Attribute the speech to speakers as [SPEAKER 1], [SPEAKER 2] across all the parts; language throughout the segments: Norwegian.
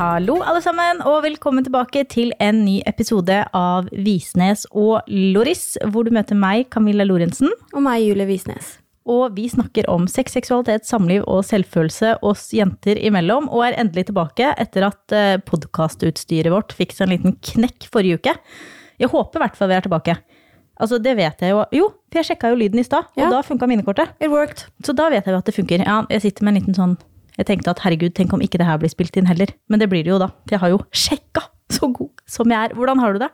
[SPEAKER 1] Hallo alle sammen, og velkommen tilbake til en ny episode av Visnes og Loris, hvor du møter meg, Camilla Lorentzen.
[SPEAKER 2] Og meg, Julie Visnes.
[SPEAKER 1] Og vi snakker om sex, seksualitet, samliv og selvfølelse oss jenter imellom, og er endelig tilbake etter at podkastutstyret vårt fikk seg en liten knekk forrige uke. Jeg håper i hvert fall vi er tilbake. Altså, det vet jeg jo. Jo, for jeg sjekka jo lyden i stad, og
[SPEAKER 2] Ja.
[SPEAKER 1] da funka minnekortet.
[SPEAKER 2] It worked.
[SPEAKER 1] Så da vet jeg jo at det funker. Ja, jeg sitter med en liten sånn Jeg tenkte at herregud, tenk om ikke det her blir spilt inn heller. Men det blir det jo da. For jeg har jo sjekka så god som jeg er. Hvordan har du det?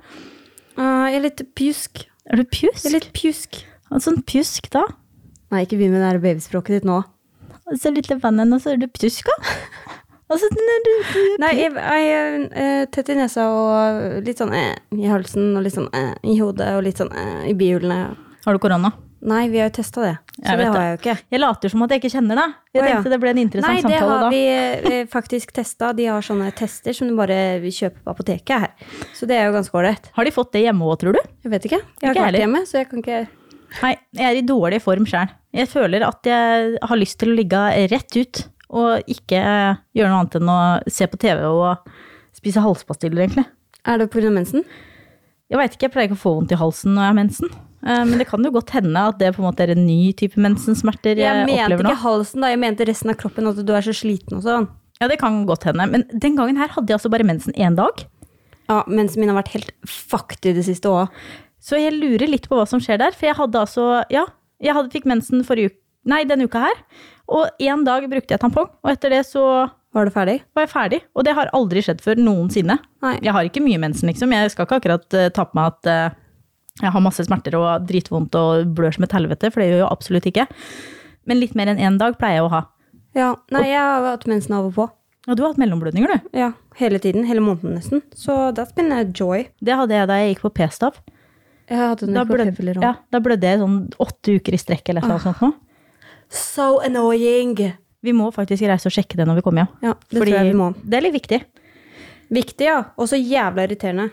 [SPEAKER 2] Uh, jeg er litt pjusk.
[SPEAKER 1] Er du pjusk?
[SPEAKER 2] Jeg er litt pjusk.
[SPEAKER 1] Sånn pjusk, da?
[SPEAKER 2] Nei, ikke begynn med det der babyspråket ditt nå.
[SPEAKER 1] Så lille vennen, og så er du pjuska? Altså, du, du
[SPEAKER 2] Nei, jeg, jeg er eh, tett i nesa og litt sånn eh, i halsen og litt sånn eh, i hodet og litt sånn eh, i bihulene.
[SPEAKER 1] Har du korona?
[SPEAKER 2] Nei, vi har jo testa det. Så det har jeg jo ikke.
[SPEAKER 1] Jeg later som at jeg ikke kjenner deg. Jeg
[SPEAKER 2] oh, ja.
[SPEAKER 1] tenkte det ble en interessant
[SPEAKER 2] Nei, det har
[SPEAKER 1] da.
[SPEAKER 2] vi eh, faktisk testa. De har sånne tester som du bare kjøper på apoteket her. Så det er jo ganske ålreit.
[SPEAKER 1] Har de fått det hjemme òg, tror du?
[SPEAKER 2] Jeg vet ikke. Jeg har ikke vært hjemme, så jeg kan ikke
[SPEAKER 1] Nei, jeg er i dårlig form sjøl. Jeg føler at jeg har lyst til å ligge rett ut og ikke gjøre noe annet enn å se på TV og spise halspastiller, egentlig.
[SPEAKER 2] Er det pga. mensen?
[SPEAKER 1] Jeg veit ikke, jeg pleier ikke å få vondt i halsen når jeg har mensen. Eh, Men det kan jo godt hende at det på en måte er en ny type mensensmerter jeg,
[SPEAKER 2] Jeg mente
[SPEAKER 1] opplever nå.
[SPEAKER 2] ikke halsen, da. Jeg mente resten av kroppen, at du er så sliten og sånn.
[SPEAKER 1] Ja, det kan godt hende. Men den gangen her hadde jeg altså bare mensen én dag.
[SPEAKER 2] Ja, mensen min har vært helt fucked i det siste òg.
[SPEAKER 1] Så jeg lurer litt på hva som skjer der. For jeg hadde altså Ja, jeg hadde, fikk mensen forrige uke Nei, denne uka her. Og én dag brukte jeg tampong, og etter det så
[SPEAKER 2] Var du ferdig?
[SPEAKER 1] var jeg ferdig. Og det har aldri skjedd før noensinne.
[SPEAKER 2] Nei.
[SPEAKER 1] Jeg har ikke mye mensen, liksom. Jeg skal ikke akkurat uh, ta på meg at eh, jeg har masse smerter og dritvondt og blør som et helvete, for det gjør jeg jo absolutt ikke. Men litt mer enn én dag pleier jeg å ha.
[SPEAKER 2] Ja, Nei, jeg har hatt mensen av og på.
[SPEAKER 1] Og du har hatt mellomblødninger, du.
[SPEAKER 2] Ja, Hele tiden. Hele måneden nesten. Så that's been a joy.
[SPEAKER 1] Det hadde jeg da jeg gikk på p-stav.
[SPEAKER 2] Jeg hadde den
[SPEAKER 1] Da,
[SPEAKER 2] på blød,
[SPEAKER 1] ja, da blødde jeg sånn åtte uker i strekk eller noe sånt. nå.
[SPEAKER 2] So annoying!
[SPEAKER 1] Vi må faktisk reise og sjekke det når vi kommer hjem.
[SPEAKER 2] Ja, det tror jeg vi må.
[SPEAKER 1] det er litt viktig.
[SPEAKER 2] Viktig, ja. Og så jævla irriterende.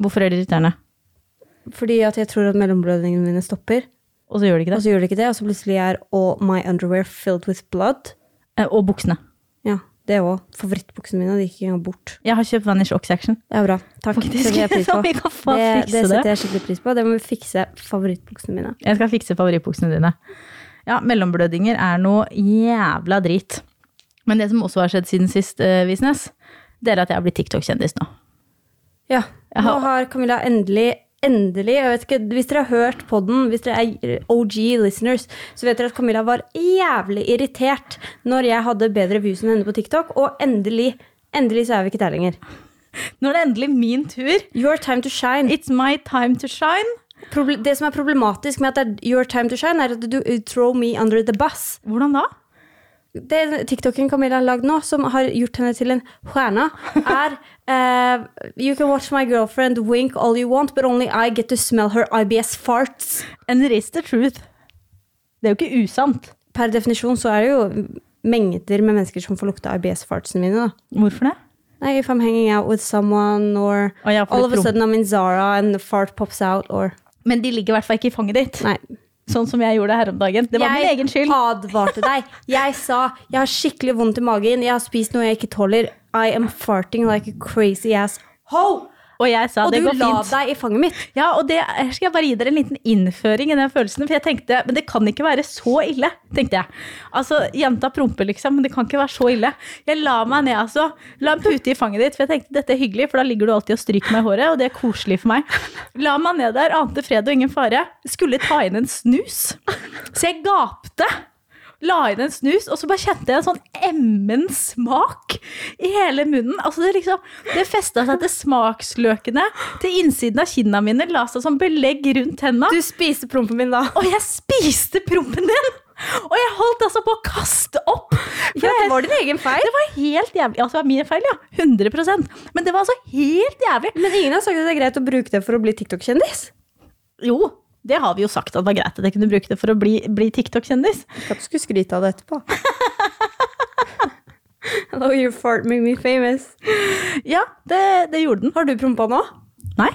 [SPEAKER 1] Hvorfor er det irriterende?
[SPEAKER 2] Fordi at jeg tror at mellomblødningene mine stopper,
[SPEAKER 1] Og så gjør det ikke det.
[SPEAKER 2] og så gjør det ikke det, og så plutselig er all my underwear filled with blood.
[SPEAKER 1] Eh, Og buksene.
[SPEAKER 2] Ja, det òg. Favorittbuksene mine de gikk ikke engang bort.
[SPEAKER 1] Jeg har kjøpt Vanish Ox Action.
[SPEAKER 2] Det er bra. Takk.
[SPEAKER 1] Faktisk.
[SPEAKER 2] Det setter jeg pris
[SPEAKER 1] Så
[SPEAKER 2] på.
[SPEAKER 1] vi kan få
[SPEAKER 2] Det,
[SPEAKER 1] fikse
[SPEAKER 2] det
[SPEAKER 1] det.
[SPEAKER 2] setter jeg skikkelig pris på. Det må vi fikse favorittbuksene mine.
[SPEAKER 1] Jeg skal fikse favorittbuksene dine. Ja, mellomblødninger er noe jævla drit. Men det som også har skjedd siden sist, eh, Visnes, det er at jeg har blitt TikTok-kjendis nå.
[SPEAKER 2] Ja. Nå
[SPEAKER 1] har-
[SPEAKER 2] har Camilla endelig Endelig, jeg vet ikke, Hvis dere har hørt på den, hvis dere er OG listeners, så vet dere at Camilla var jævlig irritert når jeg hadde bedre views enn henne på TikTok, og endelig, endelig så er vi ikke der lenger.
[SPEAKER 1] Nå er det endelig min tur.
[SPEAKER 2] Your time to shine.
[SPEAKER 1] It's my time to shine.
[SPEAKER 2] Proble det som er problematisk med at det er your time to shine, er at du throw me under the bus.
[SPEAKER 1] Hvordan da?
[SPEAKER 2] Det TikToken Camilla har lagd nå, som har gjort henne til en stjerne, er uh, You can watch my girlfriend wink all you want, but only I get to smell her IBS farts.
[SPEAKER 1] And it is the truth. Det er jo ikke usant.
[SPEAKER 2] Per definisjon så er det jo mengder med mennesker som får lukte IBS-fartsene mine. da.
[SPEAKER 1] Hvorfor det?
[SPEAKER 2] Nei, if I'm hanging out with someone, or all of a sudden I'm in Zara and the fart pops out, or
[SPEAKER 1] Men de ligger i hvert fall ikke i fanget ditt.
[SPEAKER 2] Nei.
[SPEAKER 1] Sånn som jeg gjorde her om dagen. Det var min egen skyld.
[SPEAKER 2] Jeg advarte deg. Jeg sa jeg har skikkelig vondt i magen, jeg har spist noe jeg ikke tåler. I am farting like a crazy ass ho!
[SPEAKER 1] Og jeg sa
[SPEAKER 2] Og
[SPEAKER 1] det
[SPEAKER 2] du la deg i fanget mitt.
[SPEAKER 1] Ja, og det her skal jeg bare gi dere en liten innføring i den følelsen. For jeg tenkte, men det kan ikke være så ille, tenkte jeg. Altså, jenta promper liksom, men det kan ikke være så ille. Jeg la meg ned, altså. La en pute i fanget ditt, for jeg tenkte dette er hyggelig, for da ligger du alltid og stryker meg i håret, og det er koselig for meg. La meg ned der, ante fred og ingen fare. Skulle ta inn en snus. Så jeg gapte. La inn en snus, og så bare kjente jeg en sånn emmen smak i hele munnen. Altså Det liksom, det festa seg til smaksløkene, til innsiden av kinna mine, la seg som belegg rundt tenna.
[SPEAKER 2] Du spiste prompen min da.
[SPEAKER 1] Og jeg spiste prompen din! Og jeg holdt altså på å kaste opp! For
[SPEAKER 2] Ja, det var din egen feil.
[SPEAKER 1] det var helt jævlig. Altså, det var min feil, ja. 100% Men det var altså helt jævlig.
[SPEAKER 2] Men ingen har sagt at det er greit å bruke det for å bli TikTok-kjendis.
[SPEAKER 1] Jo, Det har vi jo sagt at var greit at jeg kunne bruke det for å bli, bli TikTok-kjendis.
[SPEAKER 2] Ikke at du skulle skryte av det etterpå. Hello, your fart made me famous.
[SPEAKER 1] Ja, det, det gjorde den.
[SPEAKER 2] Har du prompa nå?
[SPEAKER 1] Nei.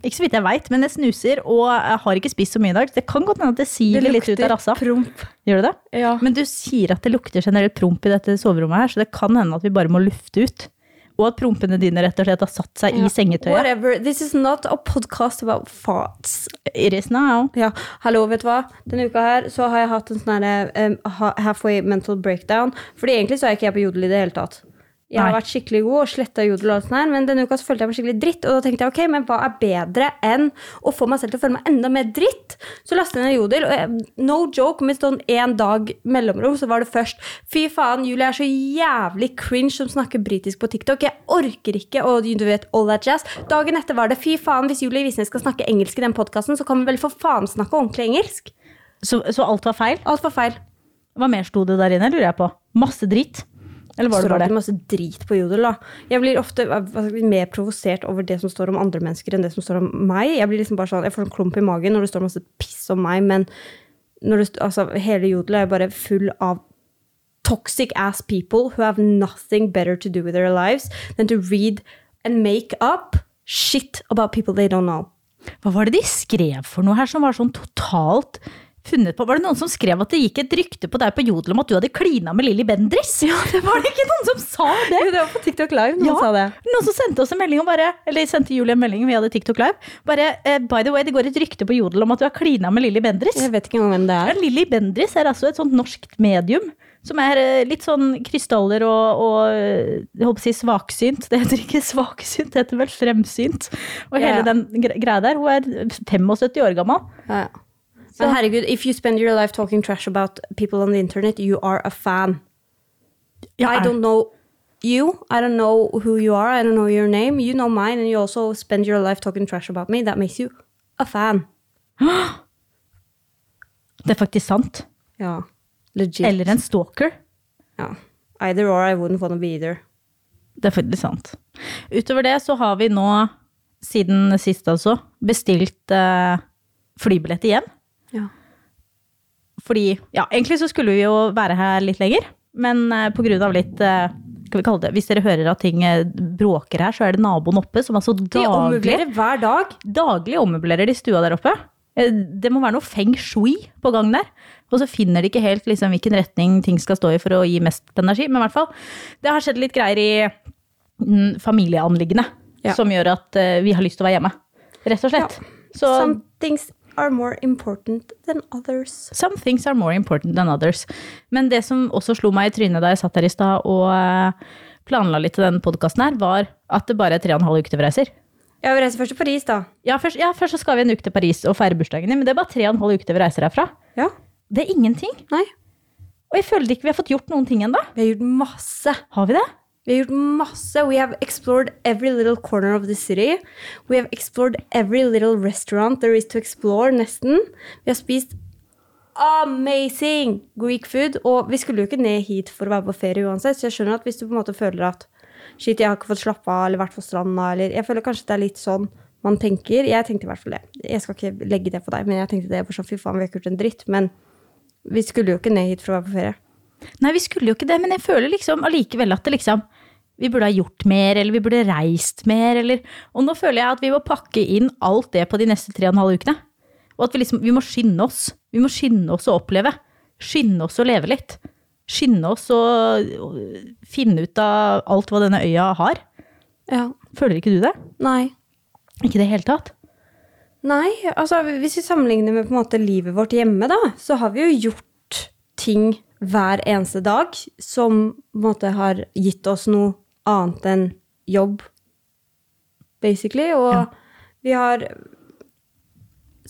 [SPEAKER 1] Ikke så vidt jeg veit, men jeg snuser og jeg har ikke spist så mye i dag. Det kan godt hende at det siver litt ut av rassa.
[SPEAKER 2] promp.
[SPEAKER 1] Gjør det det?
[SPEAKER 2] Ja.
[SPEAKER 1] Men du sier at det lukter generelt promp i dette soverommet her, så det kan hende at vi bare må lufte ut. Og at prompene dine rett og slett har satt seg i sengetøyet.
[SPEAKER 2] Whatever. This is not a podcast about farts.
[SPEAKER 1] It is now.
[SPEAKER 2] Ja, hallo, vet du hva? Denne uka her så har jeg hatt en sånn herre um, halfway mental breakdown. Fordi egentlig så er ikke jeg på jodel i det hele tatt. Jeg har vært skikkelig god og sletta jodel og sånn her, men denne uka så følte jeg meg skikkelig dritt. Og da tenkte jeg ok, men hva er bedre enn å få meg selv til å føle meg enda mer dritt? Så lastet jeg ned jodel, og jeg, no joke, med sånn en dag mellomrom så var det først Fy faen, Julie er så jævlig cringe som snakker britisk på TikTok. Jeg orker ikke, og du vet all that jazz. Dagen etter var det fy faen, hvis Julie Visnes skal snakke engelsk i den podkasten, så kan vi vel for faen snakke ordentlig engelsk.
[SPEAKER 1] Så, så alt var feil?
[SPEAKER 2] Alt var feil.
[SPEAKER 1] Hva mer sto det der inne, lurer jeg på? Masse dritt? Eller var det bare det?
[SPEAKER 2] masse drit på jodel. da. Jeg blir ofte mer provosert over det som står om andre mennesker, enn det som står om meg. Jeg blir liksom bare sånn, jeg får en klump i magen når det står masse piss om meg, men det, altså, hele jodel er bare full av toxic ass people who have nothing better to do with their lives than to read and make up shit about people they don't know.
[SPEAKER 1] Hva var det de skrev for noe her som var sånn totalt funnet på? Var det noen som skrev at det gikk et rykte på deg på Jodel om at du hadde klina med Lilly Bendriss? Ja, det var det ikke noen som sa det?
[SPEAKER 2] det var på TikTok Live noen
[SPEAKER 1] Ja,
[SPEAKER 2] sa det.
[SPEAKER 1] Noen som sendte oss en melding om bare Eller sendte Julie en melding, vi hadde TikTok Live. Bare uh, by the way, det går et rykte på Jodel om at du har klina med Lilly Bendriss.
[SPEAKER 2] Jeg vet ikke hvem det
[SPEAKER 1] Ja,
[SPEAKER 2] er.
[SPEAKER 1] Lilly Bendriss er altså et sånt norskt medium. Som er eh, litt sånn krystaller og, og eh, jeg håper å si svaksynt. Det heter ikke svaksynt, det heter vel fremsynt. Og hele
[SPEAKER 2] Ja.
[SPEAKER 1] den greia der. Hun er 75 år gammel.
[SPEAKER 2] Ja. Men herregud, if you spend your life talking trash about people on the internet, you are a fan.
[SPEAKER 1] Ja,
[SPEAKER 2] I don't know you. I don't know who you are. I don't know your name. You know mine, and you also spend your life talking trash about me. That makes you a fan.
[SPEAKER 1] Det er faktisk sant.
[SPEAKER 2] Ja. Legit.
[SPEAKER 1] Eller en stalker.
[SPEAKER 2] Ja. Either or, I wouldn't want to be either.
[SPEAKER 1] Det er faktisk sant. Utover det så har vi nå, siden sist altså, bestilt eh, flybillett igjen.
[SPEAKER 2] Ja.
[SPEAKER 1] Fordi, ja, egentlig så skulle vi jo være her litt lenger, men eh, på grunn av litt, eh, skal vi kalle det, hvis dere hører at ting eh, bråker her, så er det naboen oppe som altså
[SPEAKER 2] De
[SPEAKER 1] daglig,
[SPEAKER 2] ommøblerer hver dag.
[SPEAKER 1] daglig ommøblerer de stua der oppe. Eh, Det må være noe feng shui på gang der. Og så finner de ikke helt liksom, hvilken retning ting skal stå i for å gi mest energi. Men i hvert fall, det har skjedd litt greier i mm, familieanliggende
[SPEAKER 2] Ja.
[SPEAKER 1] som gjør at eh, vi har lyst til å være hjemme. Rett og slett. Så
[SPEAKER 2] Some things are more important than others.
[SPEAKER 1] some things are more important than others. Men det som også slo meg i trynet da jeg satt her i stad og eh, planla litt til denne podkasten her, var at det bare er tre og en halv uke til vi reiser.
[SPEAKER 2] Ja, vi reiser først til Paris, da.
[SPEAKER 1] Ja først, ja, først så skal vi en uke til Paris og feire bursdagen din, men det er bare tre og en halv uke til vi reiser herfra.
[SPEAKER 2] Ja.
[SPEAKER 1] Det er ingenting.
[SPEAKER 2] Nei.
[SPEAKER 1] Og jeg føler ikke vi har fått gjort noen ting ennå.
[SPEAKER 2] Vi har gjort masse.
[SPEAKER 1] Har vi det?
[SPEAKER 2] Vi har gjort masse. We have explored every little corner of the city. We have explored every little restaurant there is to explore, nesten. Vi har spist amazing Greek food. Og vi skulle jo ikke ned hit for å være på ferie uansett, så jeg skjønner at hvis du på en måte føler at shit, jeg har ikke fått slappe av eller vært på stranda, eller Jeg føler kanskje det er litt sånn man tenker. Jeg tenkte i hvert fall det. Jeg skal ikke legge det på deg, men jeg tenkte det. for sånn, fy faen, vi har ikke gjort en dritt. Men vi skulle jo ikke ned hit for å være på ferie.
[SPEAKER 1] Nei, vi skulle jo ikke det, men jeg føler liksom allikevel at det liksom Vi burde ha gjort mer, eller vi burde reist mer, eller Og nå føler jeg at vi må pakke inn alt det på de neste tre og en halv ukene. Og at vi liksom Vi må skynde oss. Vi må skynde oss å oppleve. Skynde oss å leve litt. Skynde oss å finne ut av alt hva denne øya har.
[SPEAKER 2] Ja.
[SPEAKER 1] Føler ikke du det?
[SPEAKER 2] Nei.
[SPEAKER 1] Ikke i det hele tatt?
[SPEAKER 2] Nei, altså hvis vi sammenligner med på en måte livet vårt hjemme, da, så har vi jo gjort ting hver eneste dag som på en måte har gitt oss noe annet enn jobb, basically. Og
[SPEAKER 1] Ja.
[SPEAKER 2] vi har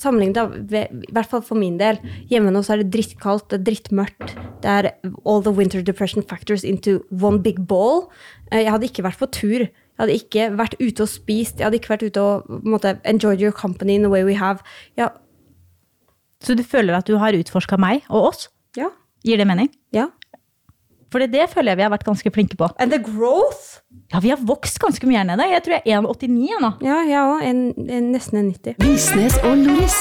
[SPEAKER 2] sammenlignet, i hvert fall for min del, hjemme nå så er det drittkaldt, det er drittmørkt. Det er all the winter depression factors into one big ball. Eh, Jeg hadde ikke vært på tur. Jeg hadde ikke vært ute og spist. Jeg hadde ikke vært ute og måtte, enjoyed your company in the way we have. Ja,
[SPEAKER 1] Så du føler at du har utforska meg og oss?
[SPEAKER 2] ja,
[SPEAKER 1] Gir det mening?
[SPEAKER 2] ja.
[SPEAKER 1] For det, det føler jeg vi har vært ganske flinke på.
[SPEAKER 2] And the growth?
[SPEAKER 1] Ja, vi har vokst ganske mye her nede. Jeg tror jeg er 1,89 jeg nå.
[SPEAKER 2] Ja, jeg òg. En, en, nesten en 90.
[SPEAKER 3] Visnes og Loris.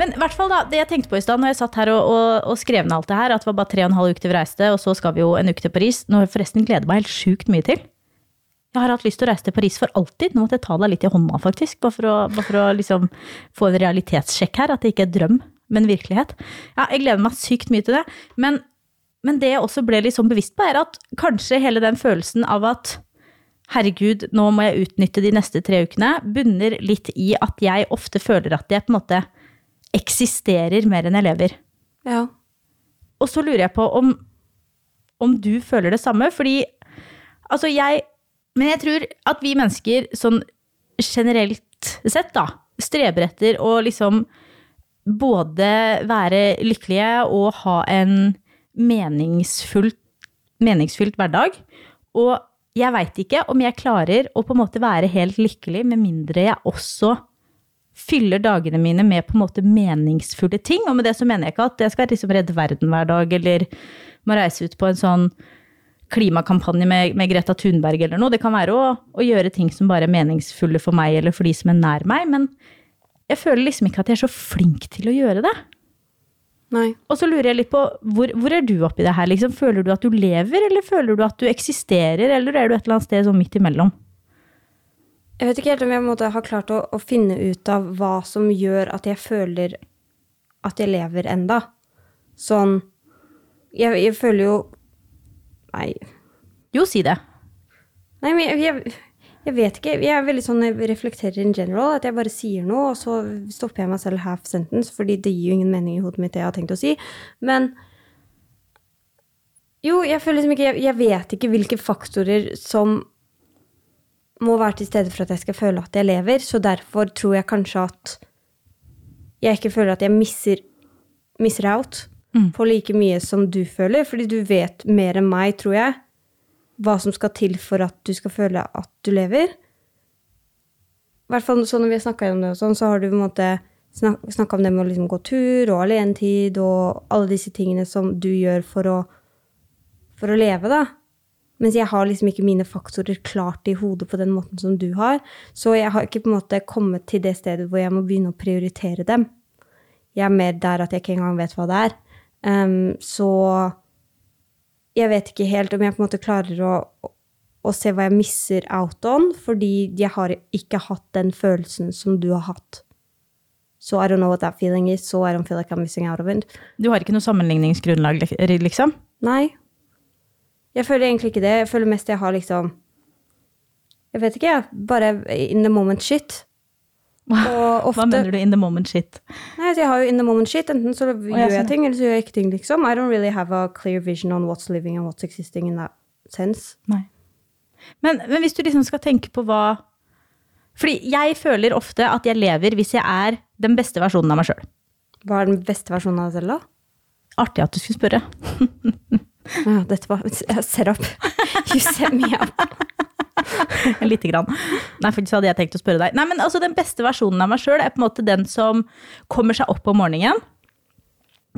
[SPEAKER 1] Men i hvert fall da, det jeg tenkte på i stad når jeg satt her og, og, og skrev ned alt det her, at det var bare tre og en halv uke til vi reiste, og så skal vi jo en uke til Paris. Nå jeg forresten gleder meg helt sjukt mye til. Jeg har hatt lyst til å reise til Paris for alltid. Nå måtte jeg ta deg litt i hånda, faktisk. Bare for å, bare for å liksom få en realitetssjekk her. At det ikke er drøm, men virkelighet. Ja, jeg gleder meg sykt mye til det. Men, men det jeg også ble litt sånn bevisst på, er at kanskje hele den følelsen av at herregud, nå må jeg utnytte de neste tre ukene, bunner litt i at jeg ofte føler at jeg på en måte eksisterer mer enn jeg lever.
[SPEAKER 2] Ja.
[SPEAKER 1] Og så lurer jeg på om, om du føler det samme, fordi altså jeg Men jeg tror at vi mennesker sånn generelt sett, da, streber etter å liksom både være lykkelige og ha en meningsfullt, meningsfylt hverdag. Og jeg veit ikke om jeg klarer å på en måte være helt lykkelig med mindre jeg også fyller dagene mine med på en måte meningsfulle ting. Og med det så mener jeg ikke at jeg skal liksom redde verden hver dag, eller må reise ut på en sånn klimakampanje med, med Greta Thunberg eller noe. Det kan være å, å, gjøre ting som bare er meningsfulle for meg eller for de som er nær meg. Men jeg føler liksom ikke at jeg er så flink til å gjøre det.
[SPEAKER 2] Nei.
[SPEAKER 1] Og så lurer jeg litt på, hvor, hvor er du oppi det her? Liksom? Føler du at du lever, eller føler du at du eksisterer, eller er du et eller annet sted sånn midt imellom?
[SPEAKER 2] Jeg vet ikke helt om jeg måte, har klart å, å, finne ut av hva som gjør at jeg føler at jeg lever enda. Sånn Jeg, jeg føler jo Nei.
[SPEAKER 1] Jo, si det.
[SPEAKER 2] Nei, men jeg, jeg, jeg, vet ikke. Jeg er veldig sånn, jeg reflekterer in general. At jeg bare sier noe, og så stopper jeg meg selv half sentence, fordi det gir jo ingen mening i hodet mitt, det jeg har tenkt å si. Men jo, jeg føler liksom ikke Jeg, vet ikke hvilke faktorer som må være til stede for at jeg skal føle at jeg lever. Så derfor tror jeg kanskje at jeg ikke føler at jeg misser, misser out mm. på like mye som du føler. Fordi du vet mer enn meg, tror jeg, hva som skal til for at du skal føle at du lever. I hvert fall sånn når vi har snakka om det, og sånn, så har du på en måte snakka om det med å liksom gå tur og alenetid og alle disse tingene som du gjør for å, for å leve, da. Mens jeg har liksom ikke mine faktorer klart i hodet på den måten som du har. Så jeg har ikke på en måte kommet til det stedet hvor jeg må begynne å prioritere dem. Jeg er mer der at jeg ikke engang vet hva det er. Um, så jeg vet ikke helt om jeg på en måte klarer å, å, se hva jeg misser out on, fordi jeg har ikke hatt den følelsen som du har hatt. So I don't know what that feeling is, so I don't feel like I'm missing out of it.
[SPEAKER 1] Du har ikke noe sammenligningsgrunnlag, liksom?
[SPEAKER 2] Nei. Jeg føler egentlig ikke det. Jeg føler mest jeg har liksom Jeg vet ikke, jeg. Bare in the moment shit.
[SPEAKER 1] Ofte, Hva mener du in the moment shit?
[SPEAKER 2] Nei, jeg har jo in the moment shit. Enten så gjør jeg ting, eller så gjør jeg ikke ting, liksom. I don't really have a clear vision on what's living and what's existing in that sense.
[SPEAKER 1] Nei. Men, men hvis du liksom skal tenke på hva Fordi jeg føler ofte at jeg lever hvis jeg er den beste versjonen av meg sjøl.
[SPEAKER 2] Hva er den beste versjonen av deg selv, da?
[SPEAKER 1] Artig at du skulle spørre.
[SPEAKER 2] ja, dette var set up. You set me up.
[SPEAKER 1] Lite grann. Nei, faktisk hadde jeg tenkt å spørre deg. Nei, men altså, Den beste versjonen av meg sjøl er på en måte den som kommer seg opp om morgenen.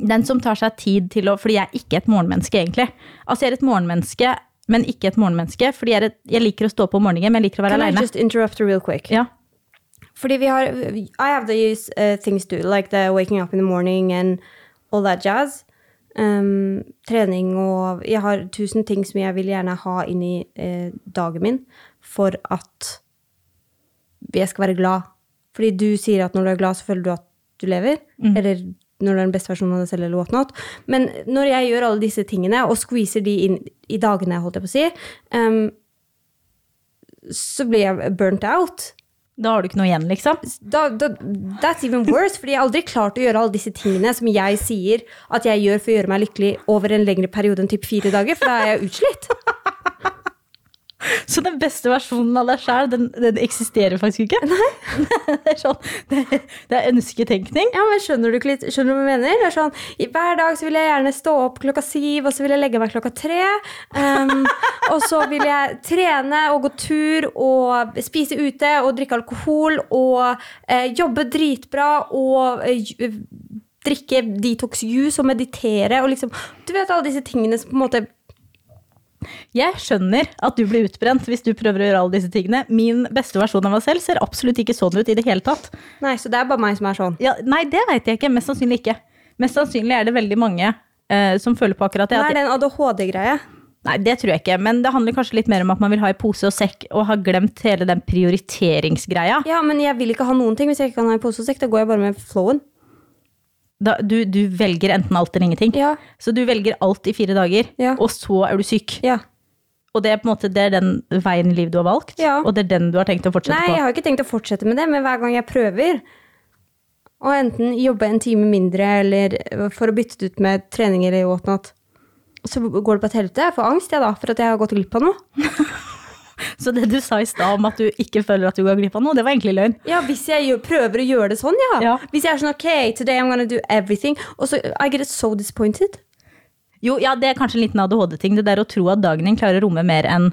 [SPEAKER 1] Den som tar seg tid til å Fordi jeg er ikke et morgenmenneske, egentlig. Altså, jeg er et morgenmenneske, men ikke et morgenmenneske. Fordi jeg, et, jeg liker å stå opp om morgenen, men jeg liker å være aleine.
[SPEAKER 2] Can I just interrupt real quick?
[SPEAKER 1] Ja.
[SPEAKER 2] Fordi vi har I have these uh, things to like the waking up in the morning and all that jazz. Um, trening og Jeg har tusen ting som jeg vil gjerne ha inn i eh, dagen min for at jeg skal være glad. Fordi du sier at når du er glad, så føler du at du lever. Mm. Eller når du er den beste versjonen av deg selv, eller whatnot. Men når jeg gjør alle disse tingene, og squeezer de inn i dagene, holdt jeg på å si, um, så blir jeg burnt out.
[SPEAKER 1] Da har du ikke noe igjen, liksom?
[SPEAKER 2] Da, da, that's even worse, fordi jeg har aldri klart å gjøre alle disse tingene som jeg sier at jeg gjør for å gjøre meg lykkelig over en lengre periode enn typ fire dager, for da er jeg utslitt.
[SPEAKER 1] Så den beste versjonen av deg sjæl, den, den, eksisterer faktisk ikke?
[SPEAKER 2] Nei.
[SPEAKER 1] det, er sånn, det, det er ønsketenkning.
[SPEAKER 2] Ja, men skjønner du ikke litt, skjønner du hva jeg mener? Det er sånn, Hver dag så vil jeg gjerne stå opp klokka siv, og så vil jeg legge meg klokka tre. Um, og så vil jeg trene og gå tur og spise ute og drikke alkohol og uh, jobbe dritbra og uh, drikke detox juice og meditere og liksom Du vet alle disse tingene som på en måte
[SPEAKER 1] Jeg skjønner at du blir utbrent hvis du prøver å gjøre alle disse tingene. Min beste versjon av meg selv ser absolutt ikke sånn ut i det hele tatt.
[SPEAKER 2] Nei, så det er bare meg som er sånn.
[SPEAKER 1] Ja, nei, det veit jeg ikke. Mest sannsynlig ikke. Mest sannsynlig er det veldig mange eh, som føler på akkurat det. At
[SPEAKER 2] er det en ADHD-greie?
[SPEAKER 1] Nei, det tror jeg ikke. Men det handler kanskje litt mer om at man vil ha i pose og sekk, og har glemt hele den prioriteringsgreia.
[SPEAKER 2] Ja, men jeg vil ikke ha noen ting hvis jeg ikke kan ha i pose og sekk. Da går jeg bare med flowen.
[SPEAKER 1] Da, du, du velger enten alt eller ingenting.
[SPEAKER 2] Ja.
[SPEAKER 1] Så du velger alt i fire dager,
[SPEAKER 2] Ja.
[SPEAKER 1] og så er du syk.
[SPEAKER 2] Ja.
[SPEAKER 1] Og det er på en måte det er den veien i livet du har valgt,
[SPEAKER 2] Ja.
[SPEAKER 1] og det er den du har tenkt å fortsette
[SPEAKER 2] Nei, jeg har ikke tenkt å fortsette med det, men hver gang jeg prøver å enten jobbe en time mindre eller for å bytte det ut med trening eller whatnot, så går det på et helvete. Jeg får angst jeg da, for at jeg har gått glipp av noe.
[SPEAKER 1] Så det du sa i stad om at du ikke føler at du går glipp av noe, det var egentlig løgn.
[SPEAKER 2] Ja, hvis jeg prøver å gjøre det sånn, ja.
[SPEAKER 1] Ja.
[SPEAKER 2] Hvis jeg er sånn, ok, today I'm gonna do everything, og så I get so disappointed.
[SPEAKER 1] Jo, ja, det er kanskje en liten ADHD-ting, det der å tro at dagen din klarer å romme mer enn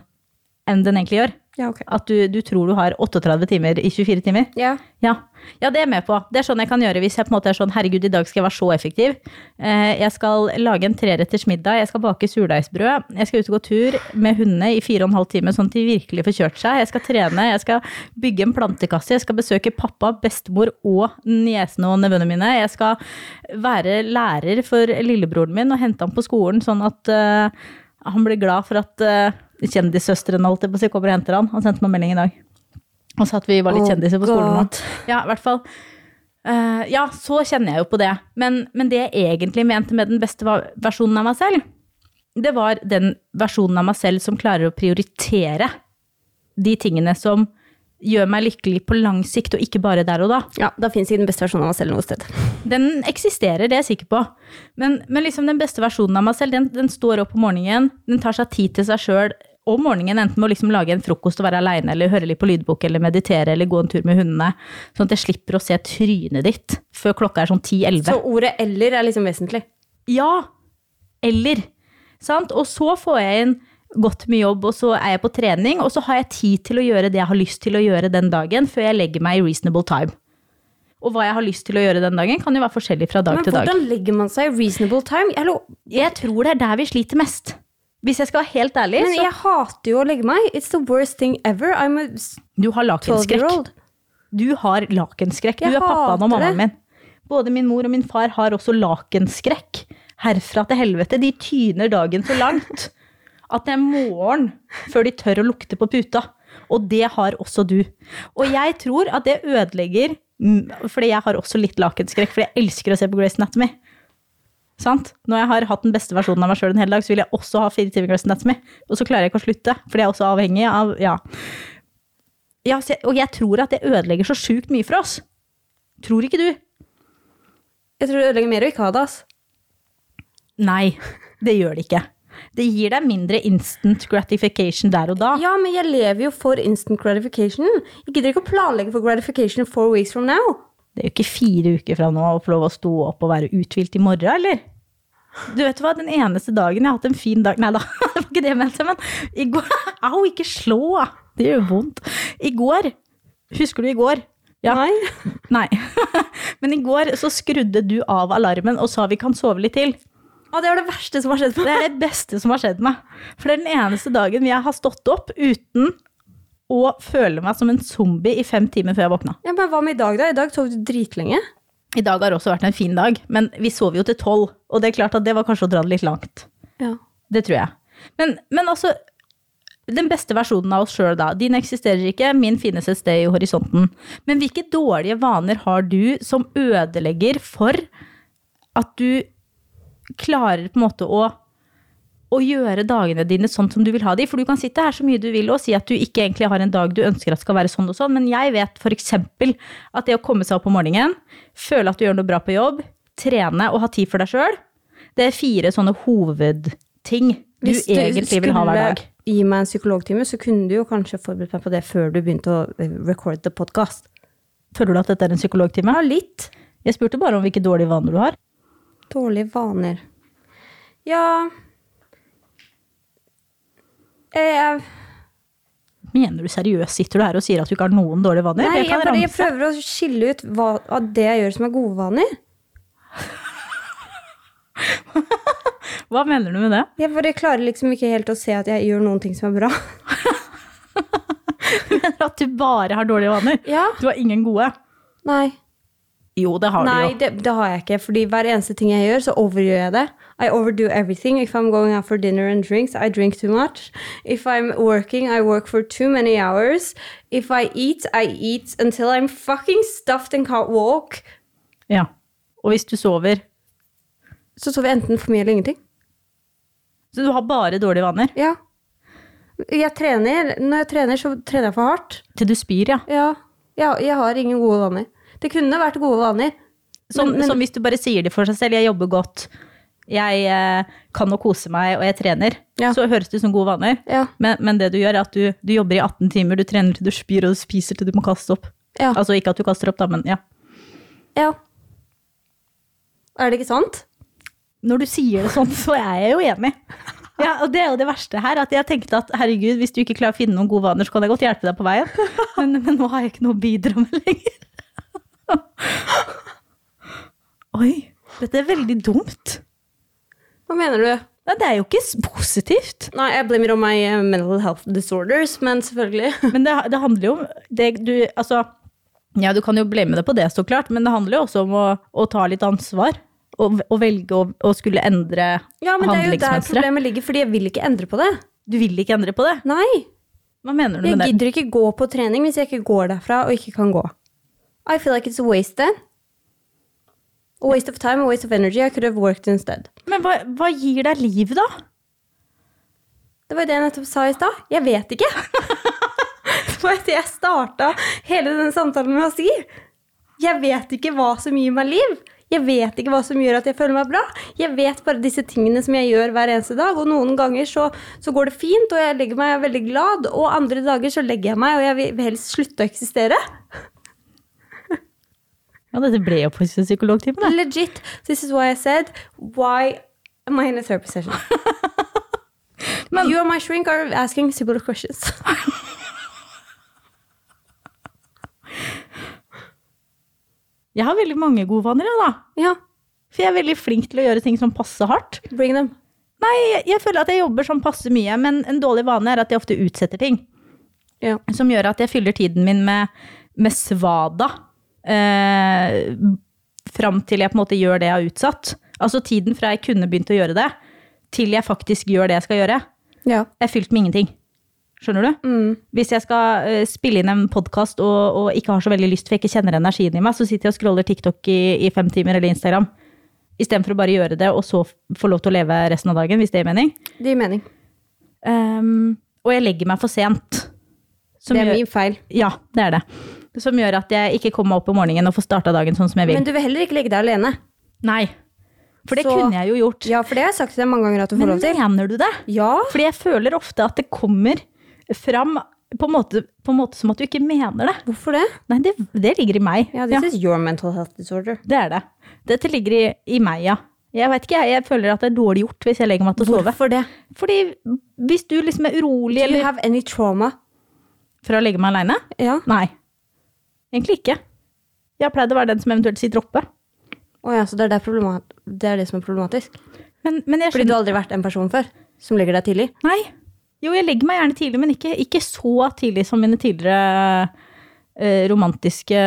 [SPEAKER 1] enn den egentlig gjør.
[SPEAKER 2] Ja, okay.
[SPEAKER 1] At du, du tror du har 38 timer i 24 timer.
[SPEAKER 2] Ja.
[SPEAKER 1] Ja. ja, det er jeg med på. Det er sånn jeg kan gjøre hvis jeg på en måte er sånn herregud, i dag skal jeg være så effektiv. Eh, jeg skal lage en treretters middag, jeg skal bake surdeigsbrød. Jeg skal ut og gå tur med hundene i fire og en halv time, sånn at de virkelig får kjørt seg. Jeg skal trene, jeg skal bygge en plantekasse, jeg skal besøke pappa, bestemor og niesene og nevøene mine. Jeg skal være lærer for lillebroren min og hente ham på skolen sånn at uh, han blir glad for at uh, kjendissøsteren holdt jeg på å kommer og henter han. Han sendte meg melding i dag. og sa at vi var litt kjendiser på skolen.
[SPEAKER 2] God.
[SPEAKER 1] Ja, i hvert fall. Uh, ja, så kjenner jeg jo på det. Men, men det jeg egentlig mente med den beste versjonen av meg selv, det var den versjonen av meg selv som klarer å prioritere de tingene som gjør meg lykkelig på lang sikt, og ikke bare der og da.
[SPEAKER 2] ja, da finnes ikke den beste versjonen av meg selv noe sted.
[SPEAKER 1] Den eksisterer, det er jeg sikker på. Men, men liksom den beste versjonen av meg selv, den, den står opp om morgenen, den tar seg tid til seg sjøl om morgenen, enten med å liksom lage en frokost og være aleine, eller høre litt på lydbok, eller meditere, eller gå en tur med hundene. Sånn at jeg slipper å se trynet ditt før klokka er sånn 10-11.
[SPEAKER 2] Så ordet 'eller' er liksom vesentlig.
[SPEAKER 1] Ja! Eller. Sant? Og så får jeg inn godt med jobb, og så er jeg på trening, og så har jeg tid til å gjøre det jeg har lyst til å gjøre den dagen, før jeg legger meg i reasonable time. Og hva jeg har lyst til å gjøre den dagen, kan jo være forskjellig fra dag
[SPEAKER 2] Men
[SPEAKER 1] til dag.
[SPEAKER 2] Men hvordan legger man seg i reasonable time? Jeg, lo-
[SPEAKER 1] Jeg tror det er der vi sliter mest. Hvis jeg skal være helt ærlig,
[SPEAKER 2] men
[SPEAKER 1] så
[SPEAKER 2] jeg hater jo å legge meg. It's the worst thing ever. I'm a
[SPEAKER 1] du har lakenskrekk.
[SPEAKER 2] 12-year-old.
[SPEAKER 1] Du har lakenskrekk. Du er pappaen og mammaen min. Både min mor og min far har også lakenskrekk. Herfra til helvete. De tyner dagen så langt at det er morgen før de tør å lukte på puta. Og det har også du. Og jeg tror at det ødelegger Fordi jeg har også litt lakenskrekk, fordi jeg elsker å se på Grace Anatomy. Sant? Når jeg har hatt den beste versjonen av meg sjøl en hel dag, så vil jeg også ha fire timer Grace Anatomy. Og så klarer jeg ikke å slutte, fordi jeg er også avhengig av Ja. ja jeg, og jeg tror at det ødelegger så sjukt mye for oss. Tror ikke du?
[SPEAKER 2] Jeg tror det ødelegger mer å ikke ha det. ass.
[SPEAKER 1] Nei, det gjør det ikke. Det gir deg mindre instant gratification der og da.
[SPEAKER 2] Ja, men jeg lever jo for instant gratification. Jeg gidder ikke å planlegge for gratification four weeks from now.
[SPEAKER 1] Det er jo ikke fire uker fra nå å få lov å stå opp og være uthvilt i morgen, eller? Du vet hva, den eneste dagen jeg har hatt en fin dag Nei da, det var ikke det jeg mente, men i går Au, ikke slå! Det gjør vondt. I går Husker du i går? Ja.
[SPEAKER 2] Nei.
[SPEAKER 1] Nei. Men i går så skrudde du av alarmen og sa vi kan sove litt til.
[SPEAKER 2] Å, det var det verste som har skjedd
[SPEAKER 1] Det er det beste som har skjedd meg. For det er den eneste dagen jeg har stått opp uten å føle meg som en zombie i fem timer før jeg våkna.
[SPEAKER 2] Ja, men Hva med i dag, da? I dag sov du dritlenge.
[SPEAKER 1] I dag har også vært en fin dag, men vi sov jo til tolv. Og det er klart at det var kanskje å dra det litt langt.
[SPEAKER 2] Ja.
[SPEAKER 1] Det tror jeg. Men, men altså, den beste versjonen av oss sjøl, da. Din eksisterer ikke, min finnes et sted i horisonten. Men hvilke dårlige vaner har du som ødelegger for at du klarer på en måte å å gjøre dagene dine sånn som du vil ha de. For du kan sitte her så mye du vil og si at du ikke egentlig har en dag du ønsker at skal være sånn og sånn, men jeg vet f.eks. at det å komme seg opp om morgenen, føle at du gjør noe bra på jobb, trene og ha tid for deg sjøl, det er fire sånne hovedting du,
[SPEAKER 2] du
[SPEAKER 1] egentlig vil ha hver dag.
[SPEAKER 2] gi meg en psykologtime, så kunne du jo kanskje forberedt meg på det før du begynte å recorde record the podcast.
[SPEAKER 1] Føler du at dette er en psykologtime?
[SPEAKER 2] Ja, litt.
[SPEAKER 1] Jeg spurte bare om hvilke dårlige vaner du har.
[SPEAKER 2] Dårlige vaner. Ja Eh,
[SPEAKER 1] Mener du seriøst sitter du her og sier at du ikke har noen dårlige vaner?
[SPEAKER 2] nei, jeg, bare, jeg prøver å skille ut hva av det jeg gjør som er gode vaner.
[SPEAKER 1] Hva mener du med det?
[SPEAKER 2] Jeg bare klarer liksom ikke helt å se at jeg gjør noen ting som er bra.
[SPEAKER 1] mener At du bare har dårlige vaner?
[SPEAKER 2] Ja.
[SPEAKER 1] Du har ingen gode?
[SPEAKER 2] Nei.
[SPEAKER 1] Jo, det har
[SPEAKER 2] Nei,
[SPEAKER 1] du jo.
[SPEAKER 2] det, det har jeg ikke. Fordi hver eneste ting jeg gjør, så overgjør jeg det. I overdo everything. If I'm going out for dinner and drinks, I drink too much. If I'm working, I work for too many hours. If I eat, I eat until I'm fucking stuffed and can't walk.
[SPEAKER 1] Ja. Og hvis du sover
[SPEAKER 2] Så sover jeg enten for mye eller ingenting.
[SPEAKER 1] Så du har bare dårlige vaner?
[SPEAKER 2] Ja. Jeg trener. Når jeg trener, så trener jeg for hardt.
[SPEAKER 1] Til du spyr, ja.
[SPEAKER 2] Ja. Jeg, jeg har ingen gode vaner. Det kunne vært gode vaner.
[SPEAKER 1] Som,
[SPEAKER 2] Men- men-
[SPEAKER 1] som hvis du bare sier det for seg selv. Jeg jobber godt. Jeg eh, kan å kose meg, og jeg trener.
[SPEAKER 2] Ja.
[SPEAKER 1] Så høres det ut som gode vaner.
[SPEAKER 2] Ja.
[SPEAKER 1] Men, men det du gjør, er at du, du jobber i 18 timer, du trener til du spyr, og du spiser til du må kaste opp.
[SPEAKER 2] Ja.
[SPEAKER 1] Altså ikke at du kaster opp, da, men ja.
[SPEAKER 2] ja. Er det ikke sant?
[SPEAKER 1] Når du sier det sånn, så er jeg jo enig. Ja, og det er jo det verste her, at jeg tenkte at herregud, hvis du ikke klarer å finne noen gode vaner, så kan jeg godt hjelpe deg på veien. Men, men nå har jeg ikke noe å bidra med lenger. Oi, dette er veldig dumt.
[SPEAKER 2] Hva mener du?
[SPEAKER 1] Ja, det er jo ikke positivt.
[SPEAKER 2] Nei, jeg blamer om my uh, mental health disorders, men selvfølgelig.
[SPEAKER 1] Men det, det handler jo om det du Altså, ja, du kan jo blame det på det, så klart, men det handler jo også om å, å ta litt ansvar. Og, og velge å, skulle endre
[SPEAKER 2] Ja, men det er jo der problemet ligger, fordi jeg vil ikke endre på det.
[SPEAKER 1] Du vil ikke endre på det?
[SPEAKER 2] Nei,
[SPEAKER 1] Hva mener du
[SPEAKER 2] jeg
[SPEAKER 1] med det?
[SPEAKER 2] Jeg gidder ikke gå på trening hvis jeg ikke går derfra og ikke kan gå. I feel like it's a waste then. A waste of time, a waste of energy. I could have worked instead.
[SPEAKER 1] Men hva, hva gir deg liv, da?
[SPEAKER 2] Det var jo det jeg nettopp sa i stad. Jeg vet ikke. det var det jeg starta hele denne samtalen med å si. Jeg vet ikke hva som gir meg liv. Jeg vet ikke hva som gjør at jeg føler meg bra. Jeg vet bare disse tingene som jeg gjør hver eneste dag. Og noen ganger så, så går det fint, og jeg legger meg veldig glad. Og andre dager så legger jeg meg, og jeg vil helst slutte å eksistere.
[SPEAKER 1] Ja, dette ble jo plutselig psykologtime, da.
[SPEAKER 2] Legit. This is why I said, why am I in a therapy session?
[SPEAKER 1] Men-
[SPEAKER 2] you and my shrink are asking similar questions.
[SPEAKER 1] Jeg har veldig mange gode vaner, jeg, da.
[SPEAKER 2] ja,
[SPEAKER 1] For jeg er veldig flink til å gjøre ting som passer hardt.
[SPEAKER 2] bring them.
[SPEAKER 1] Nei, jeg, jeg føler at jeg jobber som passer mye, men en dårlig vane er at jeg ofte utsetter ting.
[SPEAKER 2] Ja.
[SPEAKER 1] Som gjør at jeg fyller tiden min med, med svada. Eh, fram til jeg på en måte gjør det jeg har utsatt. Altså tiden fra jeg kunne begynt å gjøre det, til jeg faktisk gjør det jeg skal gjøre,
[SPEAKER 2] Ja.
[SPEAKER 1] er fylt med ingenting. Skjønner du?
[SPEAKER 2] Mm.
[SPEAKER 1] Hvis jeg skal uh, spille inn en podkast og, og ikke har så veldig lyst, for jeg ikke kjenner energien i meg, så sitter jeg og scroller TikTok i, i fem timer eller Instagram. Istedenfor å bare gjøre det, og så få lov til å leve resten av dagen, hvis det gir mening.
[SPEAKER 2] Det gir mening.
[SPEAKER 1] Um, og jeg legger meg for sent. Som
[SPEAKER 2] det er
[SPEAKER 1] gjør,
[SPEAKER 2] min feil.
[SPEAKER 1] Ja, det er det. Som gjør at jeg ikke kommer meg opp om morgenen og får starta dagen sånn som jeg vil.
[SPEAKER 2] Men du vil heller ikke legge deg alene.
[SPEAKER 1] Nei. For det
[SPEAKER 2] Så-
[SPEAKER 1] kunne jeg jo gjort.
[SPEAKER 2] Ja, for det har jeg sagt til deg mange ganger at du får
[SPEAKER 1] Men
[SPEAKER 2] lov til.
[SPEAKER 1] Men mener du det?
[SPEAKER 2] Ja.
[SPEAKER 1] Fordi jeg føler ofte at det kommer fram på en måte, på en måte som at du ikke mener det.
[SPEAKER 2] Hvorfor det?
[SPEAKER 1] Nei, det, det ligger i meg.
[SPEAKER 2] Ja, this is your mental health disorder.
[SPEAKER 1] Det er det. Dette ligger i, i meg, ja. Jeg vet ikke, jeg, jeg føler at det er dårlig gjort hvis jeg legger meg til å sove.
[SPEAKER 2] Hvorfor det?
[SPEAKER 1] Fordi hvis du liksom er urolig
[SPEAKER 2] Do you
[SPEAKER 1] eller
[SPEAKER 2] have any trauma?
[SPEAKER 1] for å legge meg aleine?
[SPEAKER 2] Ja.
[SPEAKER 1] Nei. Egentlig ikke. Jeg har pleid å være den som eventuelt sitter oppe.
[SPEAKER 2] Å ja, så det er det, det er det som er problematisk?
[SPEAKER 1] Men, men
[SPEAKER 2] Fordi du har aldri vært en person før som legger deg tidlig?
[SPEAKER 1] Nei. Jo, jeg legger meg gjerne tidlig, men ikke, ikke så tidlig som mine tidligere eh, romantiske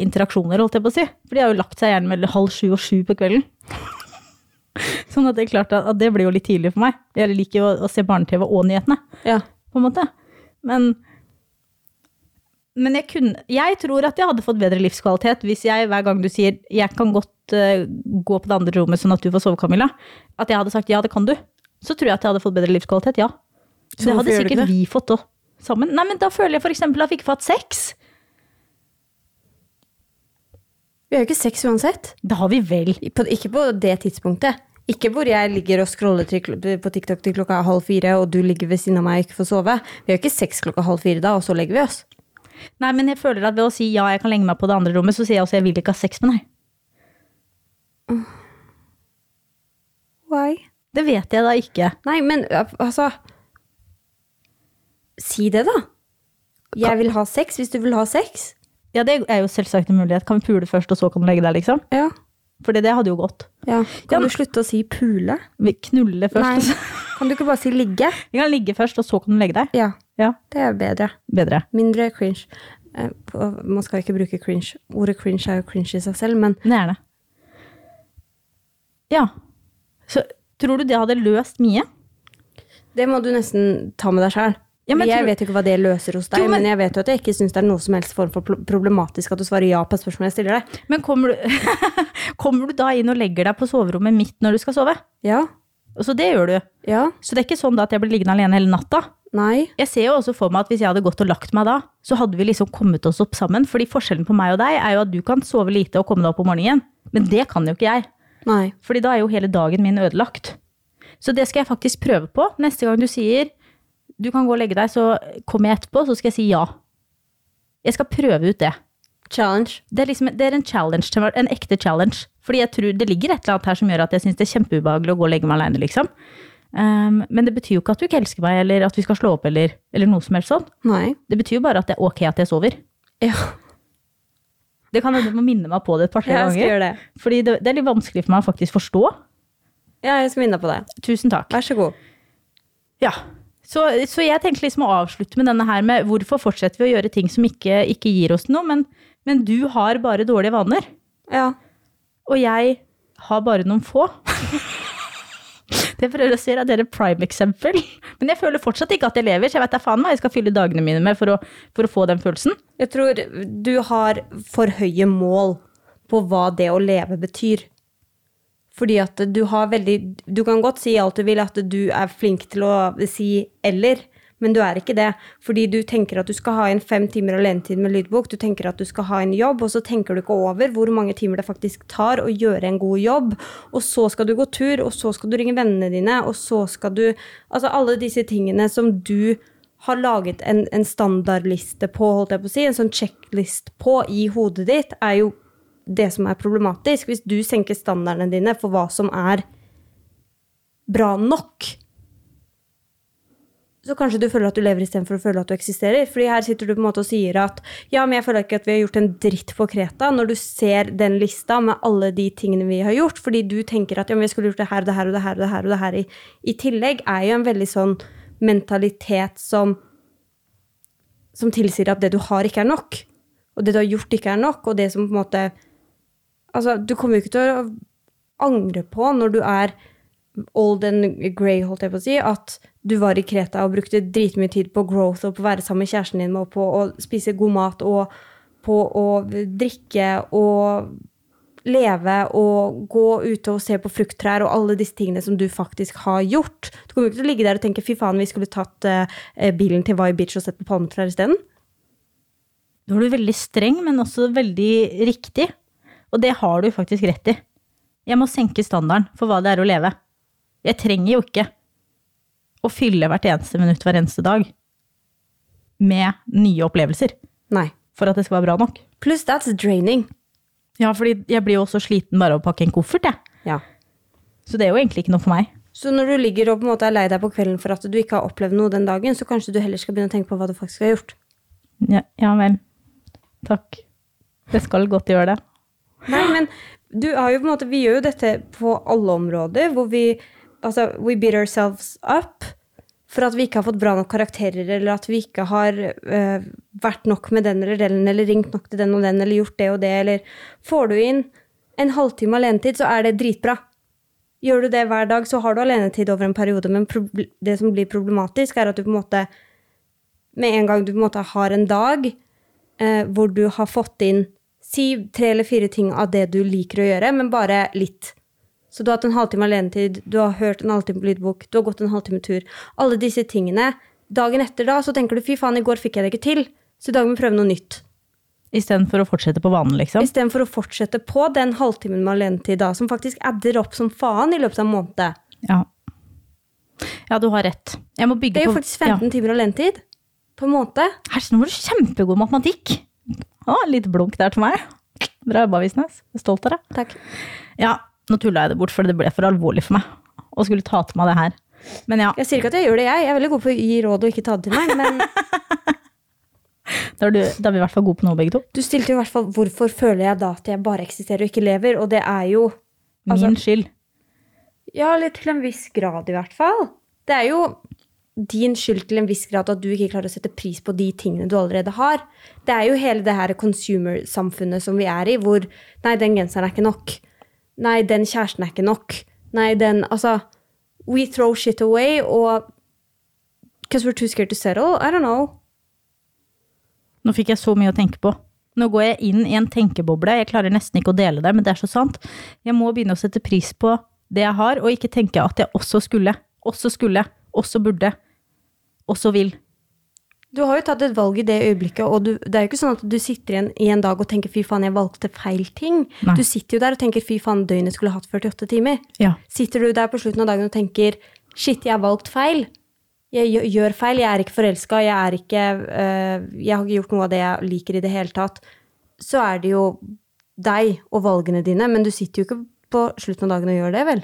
[SPEAKER 1] interaksjoner, holdt jeg på å si. For de har jo lagt seg gjerne mellom halv sju og sju på kvelden. sånn at det er klart at, at det blir jo litt tidlig for meg. Jeg liker jo å, å se barne-TV og nyhetene.
[SPEAKER 2] Ja.
[SPEAKER 1] på en måte. Men, men jeg, kunne, jeg tror at jeg hadde fått bedre livskvalitet hvis jeg hver gang du sier 'jeg kan godt uh, gå på det andre rommet sånn at du får sove', Camilla, at jeg hadde sagt 'ja, det kan du', så tror jeg at jeg hadde fått bedre livskvalitet, ja.
[SPEAKER 2] Så
[SPEAKER 1] det hadde sikkert
[SPEAKER 2] det?
[SPEAKER 1] vi fått òg, sammen. Nei, men da føler jeg eksempel at vi ikke får hatt sex.
[SPEAKER 2] Vi har jo ikke sex uansett.
[SPEAKER 1] Det har vi vel.
[SPEAKER 2] På, ikke på det tidspunktet. Ikke hvor jeg ligger og scroller på TikTok til klokka halv fire, og du ligger ved siden av meg og ikke får sove. Vi har ikke sex klokka halv fire da, og så legger vi oss.
[SPEAKER 1] Nei, men jeg føler at ved å si ja, jeg kan legge meg på det andre rommet, så sier jeg også jeg vil ikke ha sex med deg.
[SPEAKER 2] Why?
[SPEAKER 1] Det vet jeg da ikke.
[SPEAKER 2] Nei, men altså Si det, da. Jeg vil ha sex hvis du vil ha sex.
[SPEAKER 1] Ja, det er jo selvsagt en mulighet. Kan vi pule først, og så kan du legge deg, liksom?
[SPEAKER 2] Ja.
[SPEAKER 1] For det hadde jo gått.
[SPEAKER 2] Ja. Kan
[SPEAKER 1] Ja.
[SPEAKER 2] du slutte å si pule?
[SPEAKER 1] Vi først.
[SPEAKER 2] Nei.
[SPEAKER 1] først.
[SPEAKER 2] Kan du ikke bare si ligge?
[SPEAKER 1] Vi kan ligge først, og så kan du legge deg.
[SPEAKER 2] Ja,
[SPEAKER 1] Ja,
[SPEAKER 2] det er bedre.
[SPEAKER 1] bedre.
[SPEAKER 2] Mindre cringe. Eh, Man skal ikke bruke cringe. Ordet cringe er jo cringe i seg selv, men
[SPEAKER 1] Det er det. Ja. Så tror du det hadde løst mye?
[SPEAKER 2] det må du nesten ta med deg sjøl.
[SPEAKER 1] Ja, men
[SPEAKER 2] jeg
[SPEAKER 1] tror-
[SPEAKER 2] vet jo ikke hva det løser hos deg,
[SPEAKER 1] Jo, men-
[SPEAKER 2] men... jeg vet jo at jeg ikke syns det er noe som helst form for problematisk at du svarer ja på spørsmålet jeg stiller deg.
[SPEAKER 1] Men kommer du, kommer du da inn og legger deg på soverommet mitt når du skal sove?
[SPEAKER 2] Ja.
[SPEAKER 1] Så det gjør du.
[SPEAKER 2] Ja.
[SPEAKER 1] Så det er ikke sånn da at jeg blir liggende alene hele natta.
[SPEAKER 2] Nei.
[SPEAKER 1] Jeg ser jo også for meg at hvis jeg hadde gått og lagt meg da, så hadde vi liksom kommet oss opp sammen. Fordi forskjellen på meg og deg er jo at du kan sove lite og komme deg opp om morgenen. Men det kan jo ikke jeg.
[SPEAKER 2] Nei.
[SPEAKER 1] Fordi da er jo hele dagen min ødelagt. Så det skal jeg faktisk prøve på. Neste gang du sier du kan gå og legge deg, så kommer jeg etterpå, så skal jeg si ja. Jeg skal prøve ut det.
[SPEAKER 2] Challenge.
[SPEAKER 1] Det er, liksom, det er en challenge, en ekte challenge. Fordi jeg tror det ligger et eller annet her som gjør at jeg syns det er kjempeubehagelig å gå og legge meg alene, liksom. Um, men det betyr jo ikke at du ikke elsker meg, eller at vi skal slå opp, eller, eller noe som helst sånn.
[SPEAKER 2] Nei.
[SPEAKER 1] Det betyr jo bare at det er ok at jeg sover.
[SPEAKER 2] Ja,
[SPEAKER 1] Det kan hende du må minne meg på det et
[SPEAKER 2] par ja,
[SPEAKER 1] ganger.
[SPEAKER 2] det.
[SPEAKER 1] Fordi det, det er litt vanskelig for meg å faktisk forstå.
[SPEAKER 2] Ja, jeg skal minne deg på det.
[SPEAKER 1] Tusen takk.
[SPEAKER 2] Vær så god.
[SPEAKER 1] Ja. Så, så jeg tenkte liksom å avslutte med denne her med hvorfor fortsetter vi å gjøre ting som ikke, ikke gir oss noe, men, men du har bare dårlige vaner.
[SPEAKER 2] Ja.
[SPEAKER 1] Og jeg har bare noen få. Det prøver å si at det er et prime eksempel. Men jeg føler fortsatt ikke at jeg lever, så jeg vet da faen hva jeg skal fylle dagene mine med for å, for å få den følelsen.
[SPEAKER 2] Jeg tror du har for høye mål på hva det å leve betyr. Fordi at du har veldig Du kan godt si alt du vil, at du er flink til å si 'eller', men du er ikke det. Fordi du tenker at du skal ha inn fem timer alenetid med lydbok, du tenker at du skal ha en jobb, og så tenker du ikke over hvor mange timer det faktisk tar å gjøre en god jobb. Og så skal du gå tur, og så skal du ringe vennene dine, og så skal du Altså alle disse tingene som du har laget en, en standardliste på, holdt jeg på å si, en sånn checklist på i hodet ditt, er jo det som er problematisk. Hvis du senker standardene dine for hva som er bra nok, så kanskje du føler at du lever istedenfor å føle at du eksisterer. Fordi her sitter du på en måte og sier at ja, men jeg føler ikke at vi har gjort en dritt på Kreta, når du ser den lista med alle de tingene vi har gjort, fordi du tenker at ja, men vi skulle gjort det her og det her og det her og det her, og det her i, i tillegg, er jo en veldig sånn mentalitet som som tilsier at det du har, ikke er nok. Og det du har gjort, ikke er nok. Og det som på en måte Altså, du kommer jo ikke til å angre på når du er old and grey, holdt jeg på å si, at du var i Kreta og brukte dritmye tid på growth og på å være sammen med kjæresten din og på å spise god mat og på å drikke og leve og gå ute og se på frukttrær og alle disse tingene som du faktisk har gjort. Du kommer ikke til å ligge der og tenke fy faen, vi skulle tatt eh, bilen til Vai Beach og sett på palmetrær isteden.
[SPEAKER 1] Da er du veldig streng, men også veldig riktig. Og det har du faktisk rett i. Jeg må senke standarden for hva det er å leve. Jeg trenger jo ikke å fylle hvert eneste minutt hver eneste dag med nye opplevelser
[SPEAKER 2] Nei.
[SPEAKER 1] for at det skal være bra nok.
[SPEAKER 2] Pluss that's draining.
[SPEAKER 1] Ja, fordi jeg blir jo også sliten bare av å pakke en koffert, jeg.
[SPEAKER 2] Ja.
[SPEAKER 1] Så det er jo egentlig ikke noe for meg.
[SPEAKER 2] Så når du ligger og på en måte er lei deg på kvelden for at du ikke har opplevd noe den dagen, så kanskje du heller skal begynne å tenke på hva du faktisk har gjort.
[SPEAKER 1] Ja, ja vel. Takk. Det skal godt gjøre det.
[SPEAKER 2] Nei, men du har jo på en måte, vi gjør jo dette på alle områder, hvor vi altså, we beat ourselves up for at vi ikke har fått bra nok karakterer, eller at vi ikke har uh, vært nok med den eller den, eller ringt nok til den og den, eller gjort det og det, eller får du inn en halvtime alenetid, så er det dritbra. Gjør du det hver dag, så har du alenetid over en periode, men det som blir problematisk, er at du på en måte med en gang du på en måte har en dag eh, hvor du har fått inn si tre eller fire ting av det du liker å gjøre, men bare litt. Så du har hatt en halvtime alenetid, du har hørt en halvtime på lydbok, du har gått en halvtime tur. Alle disse tingene. Dagen etter da, så tenker du fy faen, i går fikk jeg det ikke til, så i dag må vi prøve noe nytt.
[SPEAKER 1] Istedenfor å fortsette på vanen, liksom.
[SPEAKER 2] Istedenfor å fortsette på den halvtimen med alenetid da, som faktisk adder opp som faen i løpet av en måned.
[SPEAKER 1] Ja. ja, du har rett. Jeg må bygge
[SPEAKER 2] Det er jo
[SPEAKER 1] på
[SPEAKER 2] faktisk 15 timer alenetid på en måned.
[SPEAKER 1] Her, nå var du kjempegod matematikk. Å, litt blunk der til meg. Bra jobba, Visnes. Jeg er stolt av deg.
[SPEAKER 2] Takk.
[SPEAKER 1] Ja, nå tulla jeg det bort, for det ble for alvorlig for meg å skulle ta til meg det her. Men ja,
[SPEAKER 2] Jeg sier ikke at jeg gjør det, jeg. Jeg er veldig god på å gi råd og ikke ta det til meg, men
[SPEAKER 1] Da er, du, da er vi i hvert fall gode på noe, begge to.
[SPEAKER 2] Du stilte jo i hvert fall 'hvorfor føler jeg da at jeg bare eksisterer og ikke lever'? Og det er jo Altså-
[SPEAKER 1] Min skyld.
[SPEAKER 2] Ja, litt til en viss grad i hvert fall. Det er jo din skyld til en viss grad at du ikke klarer å sette pris på de tingene du allerede har. Det er jo hele det her consumer-samfunnet som vi er i, hvor Nei, den genseren er ikke nok. Nei, den kjæresten er ikke nok. Nei, den Altså, we throw shit away, og Because we're too scared to settle? I don't know.
[SPEAKER 1] Nå fikk jeg så mye å tenke på. Nå går jeg inn i en tenkeboble. Jeg klarer nesten ikke å dele det, men det er så sant. Jeg må begynne å sette pris på det jeg har, og ikke tenke at jeg også skulle, også skulle, også burde, også vil.
[SPEAKER 2] Du har jo tatt et valg i det øyeblikket, og du, det er jo ikke sånn at du sitter igjen i en dag og tenker 'fy faen, jeg valgte feil ting'.
[SPEAKER 1] Nei.
[SPEAKER 2] Du sitter jo der og tenker 'fy faen, døgnet skulle hatt 48 timer'.
[SPEAKER 1] Ja.
[SPEAKER 2] Sitter du der på slutten av dagen og tenker 'shit, jeg har valgt feil'. Jeg gjør- feil, jeg er ikke forelska, jeg er ikke øh, Jeg har ikke gjort noe av det jeg liker i det hele tatt. Så er det jo deg og valgene dine, men du sitter jo ikke på slutten av dagen og gjør det, vel?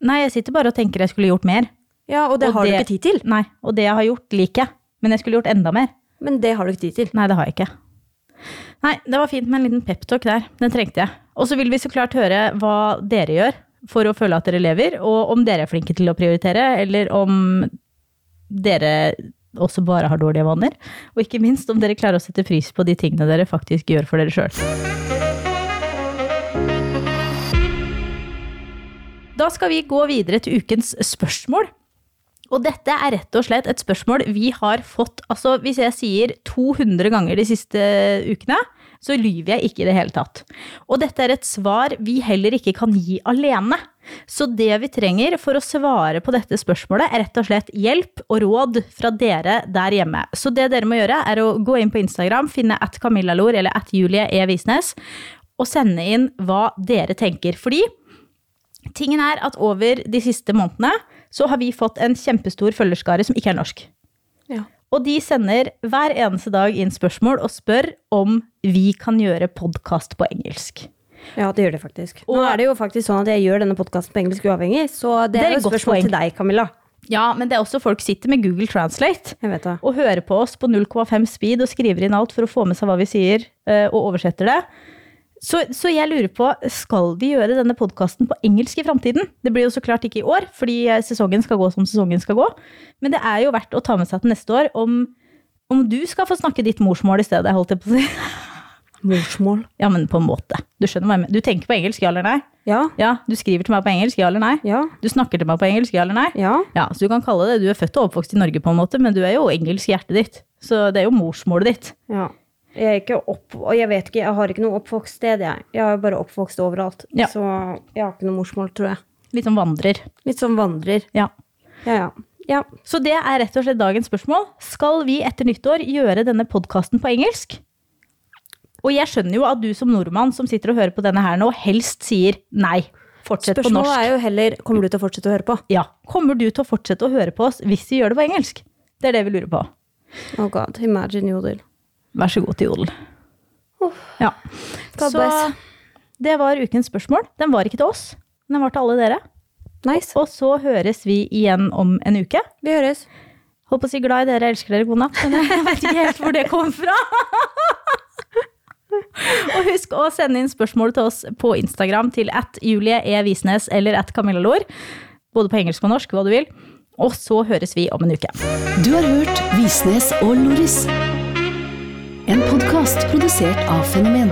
[SPEAKER 1] Nei, jeg sitter bare og tenker jeg skulle gjort mer.
[SPEAKER 2] Ja, og det
[SPEAKER 1] Og
[SPEAKER 2] har
[SPEAKER 1] det-
[SPEAKER 2] du ikke tid til.
[SPEAKER 1] Nei, og det jeg har gjort, liker jeg. Men jeg skulle gjort enda mer.
[SPEAKER 2] Men det har du ikke tid til.
[SPEAKER 1] Nei, det har jeg ikke. Nei, det var fint med en liten peptalk der. Den trengte jeg. Og så vil vi så klart høre hva dere gjør for å føle at dere lever, og om dere er flinke til å prioritere, eller om dere også bare har dårlige vaner. Og ikke minst om dere klarer å sette pris på de tingene dere faktisk gjør for dere sjøl. Da skal vi gå videre til ukens spørsmål. Og dette er rett og slett et spørsmål vi har fått altså Hvis jeg sier 200 ganger de siste ukene, så lyver jeg ikke i det hele tatt. Og dette er et svar vi heller ikke kan gi alene. Så det vi trenger for å svare på dette spørsmålet, er rett og slett hjelp og råd fra dere der hjemme. Så det dere må gjøre, er å gå inn på Instagram, finne at Camillalor eller at Julie E. Visnes, og sende inn hva dere tenker. Fordi Tingen er at over de siste månedene så har vi fått en kjempestor følgerskare som ikke er norsk.
[SPEAKER 2] Ja.
[SPEAKER 1] Og de sender hver eneste dag inn spørsmål og spør om vi kan gjøre podkast på engelsk.
[SPEAKER 2] Ja, det gjør det faktisk. Nå er det jo faktisk sånn at jeg gjør denne podkasten på engelsk uavhengig, så det,
[SPEAKER 1] Det er
[SPEAKER 2] er
[SPEAKER 1] et
[SPEAKER 2] spørsmål
[SPEAKER 1] poeng.
[SPEAKER 2] til deg, Camilla.
[SPEAKER 1] Ja, men det er også folk sitter med Google Translate
[SPEAKER 2] Jeg vet det.
[SPEAKER 1] og hører på oss på 0,5 speed og skriver inn alt for å få med seg hva vi sier, eh, og oversetter det. Så, så jeg lurer på, skal de gjøre denne podkasten på engelsk i framtiden? Det blir jo så klart ikke i år, fordi eh, sesongen skal gå som sesongen skal gå. Men det er jo verdt å ta med seg til neste år om, om du skal få snakke ditt morsmål i stedet, holdt jeg på å si.
[SPEAKER 2] Morsmål.
[SPEAKER 1] Ja, men på en måte. Du skjønner hva jeg mener. Du tenker på engelsk, ja eller nei?
[SPEAKER 2] Ja.
[SPEAKER 1] Ja, du skriver til meg på engelsk, ja eller nei?
[SPEAKER 2] Ja.
[SPEAKER 1] Du snakker til meg på engelsk, ja eller nei?
[SPEAKER 2] Ja.
[SPEAKER 1] Ja, så du kan kalle det, du er født og oppvokst i Norge på en måte, men du er jo engelsk i hjertet ditt. Så det er jo morsmålet ditt.
[SPEAKER 2] ja. Jeg ikke opp... Og jeg vet ikke, jeg har ikke noe oppvokststed, jeg. Jeg har bare oppvokst overalt.
[SPEAKER 1] Ja.
[SPEAKER 2] Så jeg har ikke noe morsmål, tror jeg.
[SPEAKER 1] Litt som vandrer.
[SPEAKER 2] Litt som vandrer.
[SPEAKER 1] Ja.
[SPEAKER 2] Ja, ja. Ja.
[SPEAKER 1] Så det er rett og slett dagens spørsmål. Skal vi etter nyttår gjøre denne podkasten på engelsk? Og jeg skjønner jo at du som nordmann som sitter og hører på denne her nå, helst sier nei. Fortsett på norsk.
[SPEAKER 2] Spørsmålet er jo heller kommer du til å fortsette å høre på.
[SPEAKER 1] Ja. Kommer du til å fortsette å høre på oss hvis vi gjør det på engelsk? Det er det vi lurer på.
[SPEAKER 2] Oh god, imagine jodel.
[SPEAKER 1] Vær så god til Jodel. Ja. Så det var ukens spørsmål. Den var ikke til oss, den var til alle dere.
[SPEAKER 2] Nice.
[SPEAKER 1] Og så høres vi igjen om en uke.
[SPEAKER 2] Vi høres.
[SPEAKER 1] Holdt på å si glad i dere, elsker dere, god natt. Men jeg vet ikke helt hvor det kom fra. Og husk å sende inn spørsmål til oss på Instagram til at Julie E. Visnes eller at Camilla Lor. Både på engelsk og norsk, hva du vil. Og så høres vi om en uke.
[SPEAKER 3] Du har hørt Visnes og Loris. En podkast produsert av Fenomen.